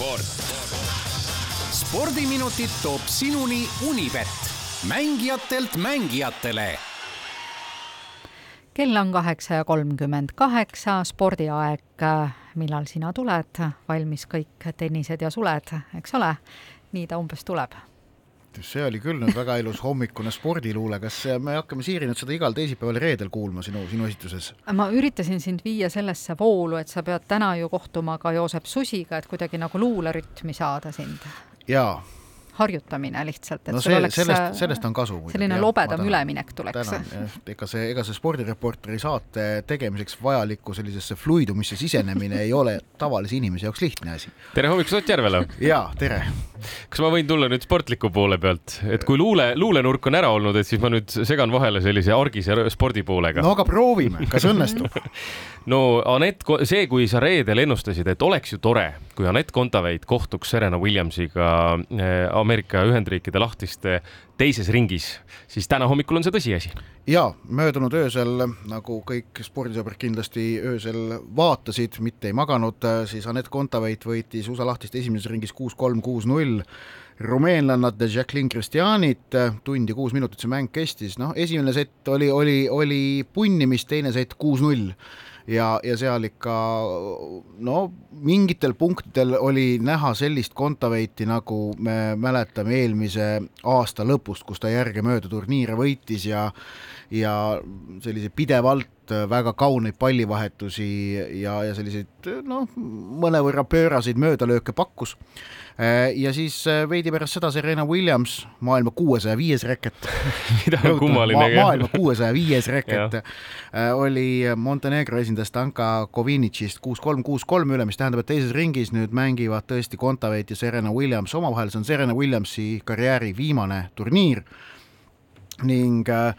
sport. spordiminutid toob sinuni Unibet, mängijatelt mängijatele. Kell on kaheksa ja kolmkümmend kaheksa, spordiaeg, millal sina tuled, valmis kõik tennised ja suled, eks ole, nii ta umbes tuleb see oli küll nüüd väga ilus hommikune spordiluule, kas me hakkame Siiri nüüd seda igal teisipäeval ja reedel kuulma sinu, sinu esituses? ma üritasin sind viia sellesse voolu, et sa pead täna ju kohtuma ka Joosep Susiga, et kuidagi nagu luulerütmi saada sind. jaa harjutamine lihtsalt, et no see, oleks sellest, sellest on kasu. selline jah, lobedam üleminek tuleks. ega see, ega see spordireporteri saate tegemiseks vajaliku sellisesse fluidumisse sisenemine ei ole tavalise inimese jaoks lihtne asi. tere hommikust, Ott Järvela! jaa, tere! kas ma võin tulla nüüd sportliku poole pealt, et kui luule, luulenurk on ära olnud, et siis ma nüüd segan vahele sellise argise spordipoolega? no aga proovime, kas õnnestub no Anett, see, kui sa reedel ennustasid, et oleks ju tore, kui Anett Kontaveit kohtuks Serena Williamsiga äh, Ameerika Ühendriikide lahtiste teises ringis, siis täna hommikul on see tõsiasi. ja möödunud öösel, nagu kõik spordisõbrad kindlasti öösel vaatasid, mitte ei maganud, siis Anett Kontaveit võitis USA lahtiste esimeses ringis kuus-kolm, kuus-null rumeenlannad Jacqueline Christianit, tund ja kuus minutit see mäng kestis, noh, esimene sett oli, oli, oli punnimist, teine sett kuus-null ja, ja seal ikka no mingitel punktidel oli näha sellist Kontaveiti, nagu me mäletame eelmise aasta lõpust, kus ta järgemööda turniire võitis ja ja sellise pidevalt väga kauneid pallivahetusi ja, ja selliseid noh, mõnevõrra pööraseid möödalööke pakkus. Äh, ja siis äh, veidi pärast seda Serena Williams, maailma kuuesaja viies reket mida on kummaline ma. maailma kuuesaja viies reket. Äh, oli Montenegro esindaja Stanka Kovinitšist kuus-kolm, kuus-kolm üle, mis tähendab, et teises ringis nüüd mängivad tõesti Kontaveit ja Serena Williams omavahel, see on Serena Williamsi karjääri viimane turniir. Ning äh,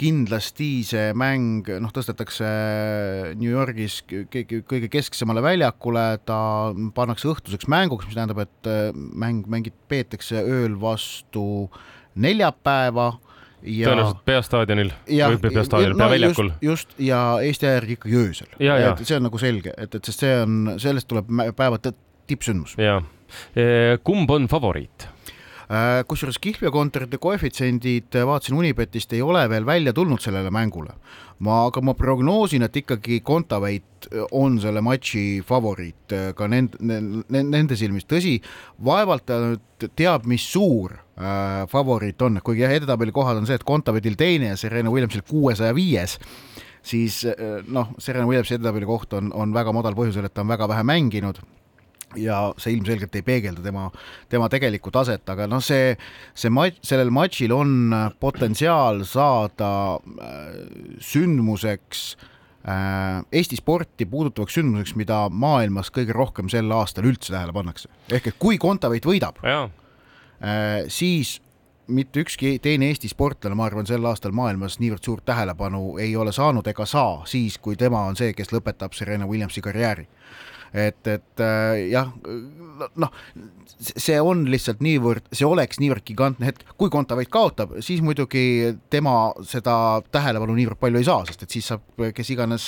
kindlasti see mäng noh, tõstetakse New Yorgis kõige kesksemale väljakule, ta pannakse õhtuseks mänguks, mis tähendab, et äh, mäng mängid, peetakse ööl vastu neljapäeva ja tõenäoliselt peastaadionil või peastaadionil, no, peaväljakul. just, just, ja Eesti järgi ikkagi öösel. see on nagu selge, et, et sest see on, sellest tuleb päeva tippsündmus. jaa, kumb on favoriit? Äh, kusjuures kihlveokontorite koefitsiendid, äh, vaatasin Unibetist, ei ole veel välja tulnud sellele mängule. ma, aga ma prognoosin, et ikkagi Kontaveit äh, on selle matši favoriit ka nende, nende silmis, tõsi, vaevalt ta nüüd teab, mis suur äh, favoriit on, kuigi jah, edetabeli kohad on see, et Kontaveitil teine ja Serena Williamsil kuuesaja viies. Siis noh, Serena Williamsi edetabeli koht on, on väga madal põhjusel, et ta on väga vähe mänginud ja see ilmselgelt ei peegelda tema, tema tegelikku taset, aga noh, see, see matš, sellel matšil on potentsiaal saada äh, sündmuseks äh, Eesti sporti puudutavaks sündmuseks, mida maailmas kõige rohkem sel aastal üldse tähele pannakse. ehk et kui Kontaveit võidab, äh, siis mitte ükski teine Eesti sportlane, ma arvan, sel aastal maailmas niivõrd suurt tähelepanu ei ole saanud ega saa siis, kui tema on see, kes lõpetab Serena Williamsi karjääri et, et äh, jah, noh, see on lihtsalt niivõrd, see oleks niivõrd gigantne hetk, kui Kontaveit kaotab, siis muidugi tema seda tähelepanu niivõrd palju ei saa, sest et siis saab kes iganes.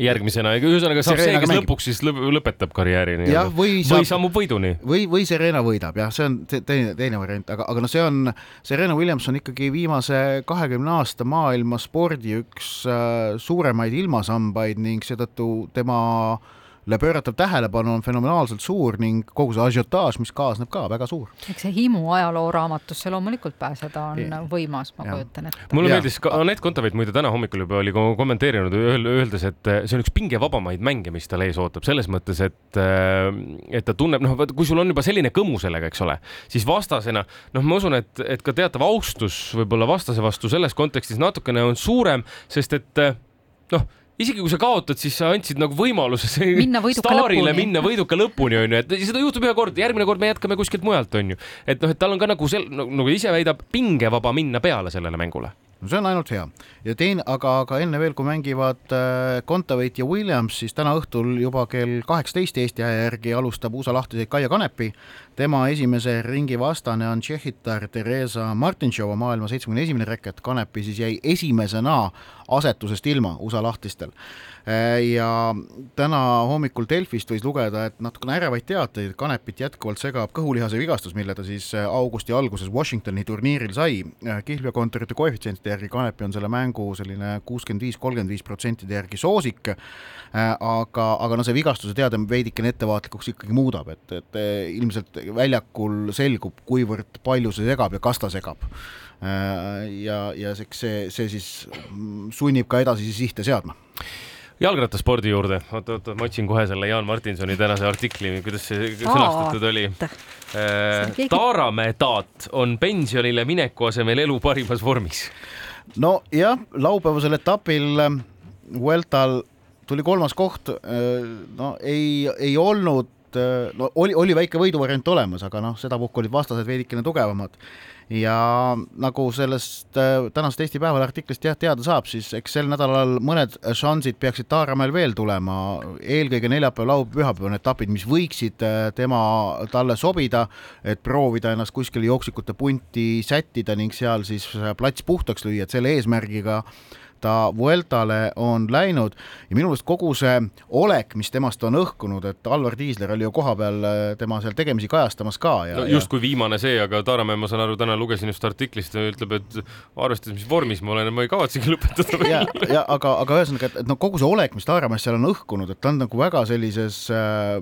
järgmisena, ühesõnaga saab see, kes mängib. lõpuks siis lõpetab karjääri nii-öelda või, saab, või sammub võiduni. või, või Serena võidab jah, see on teine, teine variant, aga, aga noh, see on, Serena Williams on ikkagi viimase kahekümne aasta maailma spordi üks äh, suuremaid ilmasambaid ning seetõttu tema äh, pööratav tähelepanu on fenomenaalselt suur ning kogu see ažiotaaž, mis kaasneb ka väga suur. eks see himu ajalooraamatusse loomulikult pääseda on ja. võimas, ma ja. kujutan ette. mulle meeldis ka Anett Kontaveit muide täna hommikul juba oli kommenteerinud, öeldes, et see on üks pingevabamaid mänge, mis tal ees ootab, selles mõttes, et et ta tunneb, noh, kui sul on juba selline kõmu sellega, eks ole, siis vastasena, noh, ma usun, et, et ka teatav austus võib-olla vastase vastu selles kontekstis natukene on suurem, sest et noh isegi kui sa kaotad, siis sa andsid nagu võimaluse staarile lõpuni. minna võiduka lõpuni, onju, et seda juhtub ühe kord, järgmine kord me jätkame kuskilt mujalt, onju. et noh, et tal on ka nagu sel-, nagu ise väidab, pingevaba minna peale sellele mängule no see on ainult hea ja teine, aga, aga enne veel, kui mängivad äh, Kontaveit ja Williams, siis täna õhtul juba kell kaheksateist Eesti aja järgi alustab USA lahtiseid Kaia Kanepi. tema esimese ringi vastane on tšehhitar Theresa Martintšova, maailma seitsmekümne esimene reket. Kanepi siis jäi esimesena asetusest ilma USA lahtistel. Äh, ja täna hommikul Delfist võis lugeda, et natukene ärevaid teateid, Kanepit jätkuvalt segab kõhulihase vigastus, mille ta siis äh, augusti alguses Washingtoni turniiril sai. kihlveokontorite koefitsientide järgi Kanepi on selle mängu selline kuuskümmend viis, kolmkümmend viis protsentide järgi soosik, äh, aga, aga no see vigastuse teade veidikene ettevaatlikuks ikkagi muudab, et, et äh, ilmselt väljakul selgub, kuivõrd palju see segab ja kas ta segab. Äh, ja, ja eks see, see siis sunnib ka edasisi sihte seadma jalgrattaspordi juurde, oota, oota, ma otsin kohe selle Jaan Martinsoni tänase artikli, kuidas see sõnastatud oli. Taaramäe taat on pensionile mineku asemel elu parimas vormis. Nojah, laupäevasel etapil ähm, Vueltal tuli kolmas koht, äh, no ei, ei olnud, äh, no oli, oli väike võiduvariant olemas, aga noh, sedapuhku olid vastased veidikene tugevamad ja nagu sellest äh, tänasest Eesti Päevalehe artiklist jah teada saab, siis eks sel nädalal mõned šansid peaksid Taaramäel veel tulema, eelkõige neljapäev, laupäev, pühapäev on etapid, mis võiksid äh, tema, talle sobida, et proovida ennast kuskil jooksikute punti sättida ning seal siis plats puhtaks lüüa, et selle eesmärgiga äh, ta Vueltale on läinud. Ja minu meelest kogu see olek, mis temast on õhkunud, et Alvar Tiisler oli ju kohapeal äh, tema seal tegemisi kajastamas ka ja no, justkui viimane see, aga Taaramäe, ma saan aru, täna lugesin just artiklist, ütleb, et arvestades, mis vormis ma olen, ma ei kavatsegi lõpetada ja, ja aga, aga ühesõnaga, et no kogu see olek, mis Taaramäes seal on õhkunud, et ta on nagu väga sellises äh,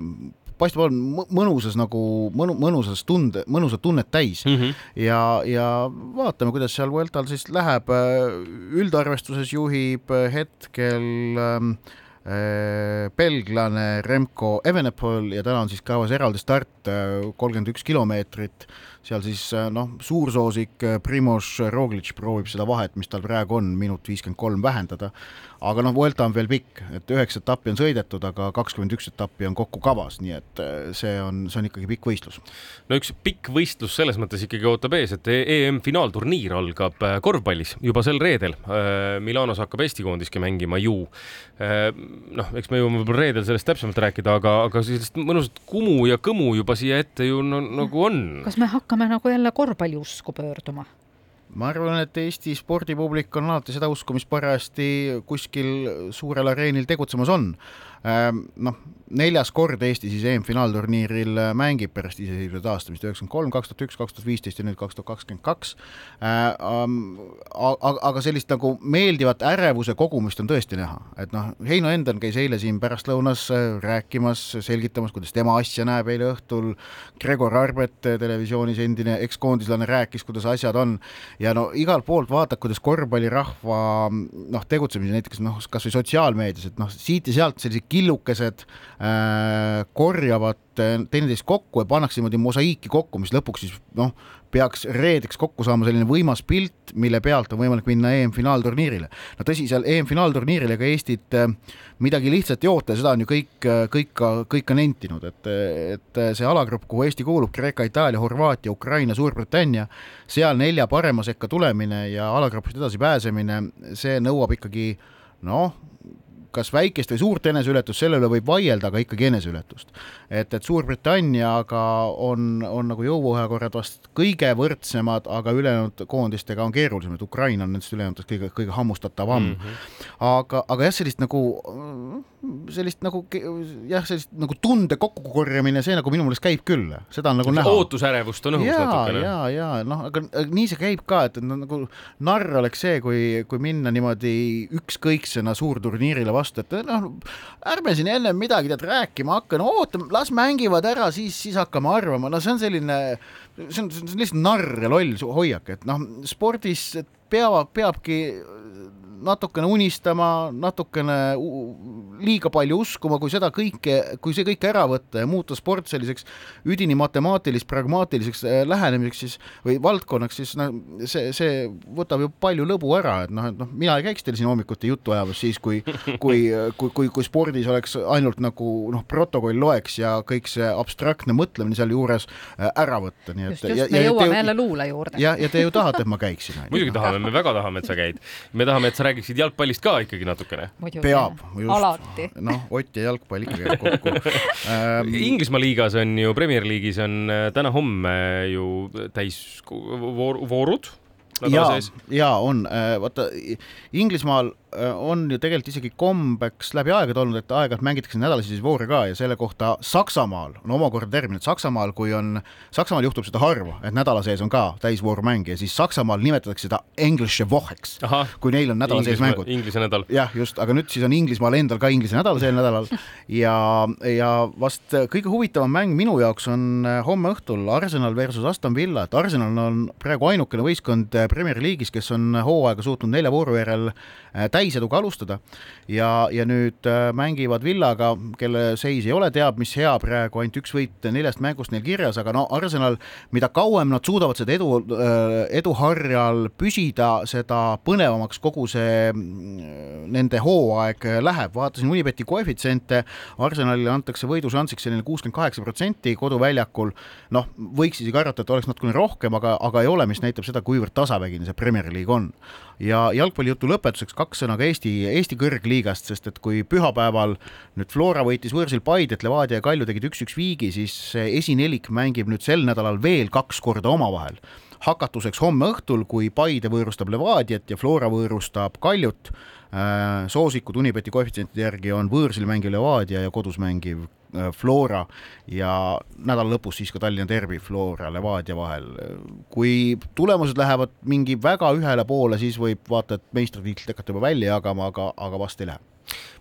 paistab olevat mõnusas nagu mõnu, mõnusas tunde, mõnusat tunnet täis mm. -hmm. ja, ja vaatame, kuidas seal Vueltal siis läheb. üldarvestuses juhib hetkel ähm, äh, belglane Remco Evenepoel ja täna on siis kavas eraldi start, äh, kolmkümmend üks kilomeetrit seal siis äh, noh, suursoosik äh, Primož Roglic proovib seda vahet, mis tal praegu on, minut viiskümmend kolm vähendada. aga noh, Vuelta on veel pikk, et üheksa etappi on sõidetud, aga kakskümmend üks etappi on kokku kavas, nii et äh, see on, see on ikkagi pikk võistlus. no üks pikk võistlus selles mõttes ikkagi ootab ees, et EM-finaalturniir algab korvpallis juba sel reedel. Milanos hakkab Eesti koondiski mängima ju. noh, eks me jõuame võib-olla reedel sellest täpsemalt rääkida, aga, aga sellist mõnusat kumu ja kõmu juba siia ette ju no, nagu on. kas me hakkame hakkame nagu jälle korvpalliusku pöörduma? ma arvan, et Eesti spordipublik on alati seda usku, mis parajasti kuskil suurel areenil tegutsemas on. Ehm, noh, neljas kord Eesti siis EM-finaalturniiril äh, mängib pärast iseseisvuse taastamist, üheksakümmend kolm, kaks tuhat üks, kaks tuhat viisteist ja nüüd kaks tuhat kakskümmend kaks. Ehm, aga sellist nagu meeldivat ärevuse kogumist on tõesti näha, et noh, Heino Endel käis eile siin pärastlõunas äh, rääkimas, selgitamas, kuidas tema asja näeb eile õhtul. Gregor Arbet, äh, televisioonis endine ekskoondislane, rääkis, kuidas asjad on ja no igalt poolt vaatad, kuidas korvpallirahva noh, tegutsemisi näiteks noh, kasvõi sotsiaalmeedias, et noh, siit ja sealt sellised killukesed Äh, korjavad teineteist kokku ja pannakse niimoodi mosaiiki kokku, mis lõpuks siis noh, peaks reedeks kokku saama selline võimas pilt, mille pealt on võimalik minna EM-finaalturniirile. no tõsi, seal EM-finaalturniiril ega Eestit äh, midagi lihtsalt ei oota, seda on ju kõik, äh, kõik ka, kõik ka nentinud, et, et see alagrupp, kuhu Eesti kuulub, Kreeka, Itaalia, Horvaatia, Ukraina, Suurbritannia, seal nelja parema sekka tulemine ja alagrupist edasi pääsemine, see nõuab ikkagi noh, kas väikest või suurt eneseületust, selle üle võib vaielda, aga ikkagi eneseületust. et, et Suurbritanniaga on, on nagu jõuvahekorrad vast kõige võrdsemad, aga ülejäänud koondistega on keerulisem, et Ukraina on nendest ülejäänutest kõige, kõige hammustatavam mm. -hmm. aga, aga jah, sellist nagu, sellist nagu jah, sellist nagu tunde kokkukorjamine, see nagu minu meelest käib küll, seda on nagu näha. ootusärevust on õhus natukene. ja, ja noh, aga nii see käib ka, et nagu narr oleks see, kui, kui minna niimoodi ükskõiksena suurturniirile vastu, et noh, ärme siin ennem midagi tead rääkima hakka, no ootame, las mängivad ära, siis, siis hakkame arvama, no see on selline, see on, see on lihtsalt narr ja loll hoiak, et noh, spordis peavad, peabki natukene unistama, natukene liiga palju uskuma, kui seda kõike, kui see kõik ära võtta ja muuta sport selliseks üdini matemaatilis, pragmaatiliseks äh, lähenemiseks siis või valdkonnaks, siis noh, see, see võtab ju palju lõbu ära, et noh, et noh, mina ei käiks teil siin hommikuti juttu ajamas siis, kui, kui, kui, kui, kui spordis oleks ainult nagu noh, protokoll loeks ja kõik see abstraktne mõtlemine sealjuures äh, ära võtta, nii et. just, just, me jõuame jälle luule juurde. ja, ja te ju tahate, et ma käiksin. muidugi tahan, tahame, me väga tahame, et sa käid. me tahame, et sa räägiksid jalgpallist ka ikkagi natukene. peab, just. noh, Ott ja jalgpall ikka käib kokku ähm.... Inglismaa liigas on ju, Premier League'is on äh, täna-homme ju täis voorud nädala sees? jaa, on, äh, vaata Inglismaal äh, on ju tegelikult isegi kombeks läbi aegade olnud, et aeg-ajalt mängitakse nädalasisi voore ka ja selle kohta Saksamaal on omakorda termin, et Saksamaal, kui on, Saksamaal juhtub seda harva, et nädala sees on ka täisvoorumänge ja siis Saksamaal nimetatakse seda Englische Wocheks, kui neil on nädala sees mängud. Inglise nädal. jah, just, aga nüüd siis on Inglismaal endal ka Inglise nädal sel nädalal ja, ja vast kõige huvitavam mäng minu jaoks on äh, homme õhtul Arsenal versus Aston Villa, et Arsenal on praegu ainukene võistkond Premier League'is, kes on hooaega suutnud nelja vooru järel äh, täiseduga alustada. Ja, ja nüüd äh, mängivad Villaga, kelle seis ei ole teab mis hea praegu, ainult üks võit neljast mängust neil kirjas, aga no Arsenal, mida kauem nad suudavad seda edu, äh, eduharjal püsida, seda põnevamaks kogu see mm, nende hooaeg läheb, vaatasin Unibeti koefitsiente, Arsenalile antakse võidušansiks selline kuuskümmend kaheksa protsenti koduväljakul, noh, võiks isegi arvata, et oleks natukene rohkem, aga, aga ei ole, mis näitab seda, kuivõrd tasavägine see Premier League on. ja jalgpallijutu lõpetuseks kaks sõna ka Eesti, Eesti kõrgliigast, sest et kui pühapäeval nüüd Flora võitis võõrsil Paidet, Levadia ja Kalju tegid üks-üks viigi, siis esinelik mängib nüüd sel nädalal veel kaks korda omavahel hakatuseks homme õhtul, kui Paide võõrustab Levadiat ja Flora võõrustab Kaljut. Äh, soosikud Unibeti koefitsientide järgi on võõrsil mängiv Levadia ja kodus mängiv Äh, Flora ja nädala lõpus siis ka Tallinna Derbi Flora Levadia vahel. kui tulemused lähevad mingi väga ühele poole, siis võib vaata, et meistritiitlit hakata juba välja jagama, aga, aga vast ei lähe.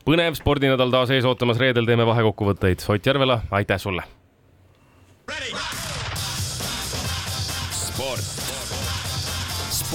põnev spordinädal taas ees ootamas, reedel teeme vahekokkuvõtteid. Ott Järvela, aitäh sulle. sport.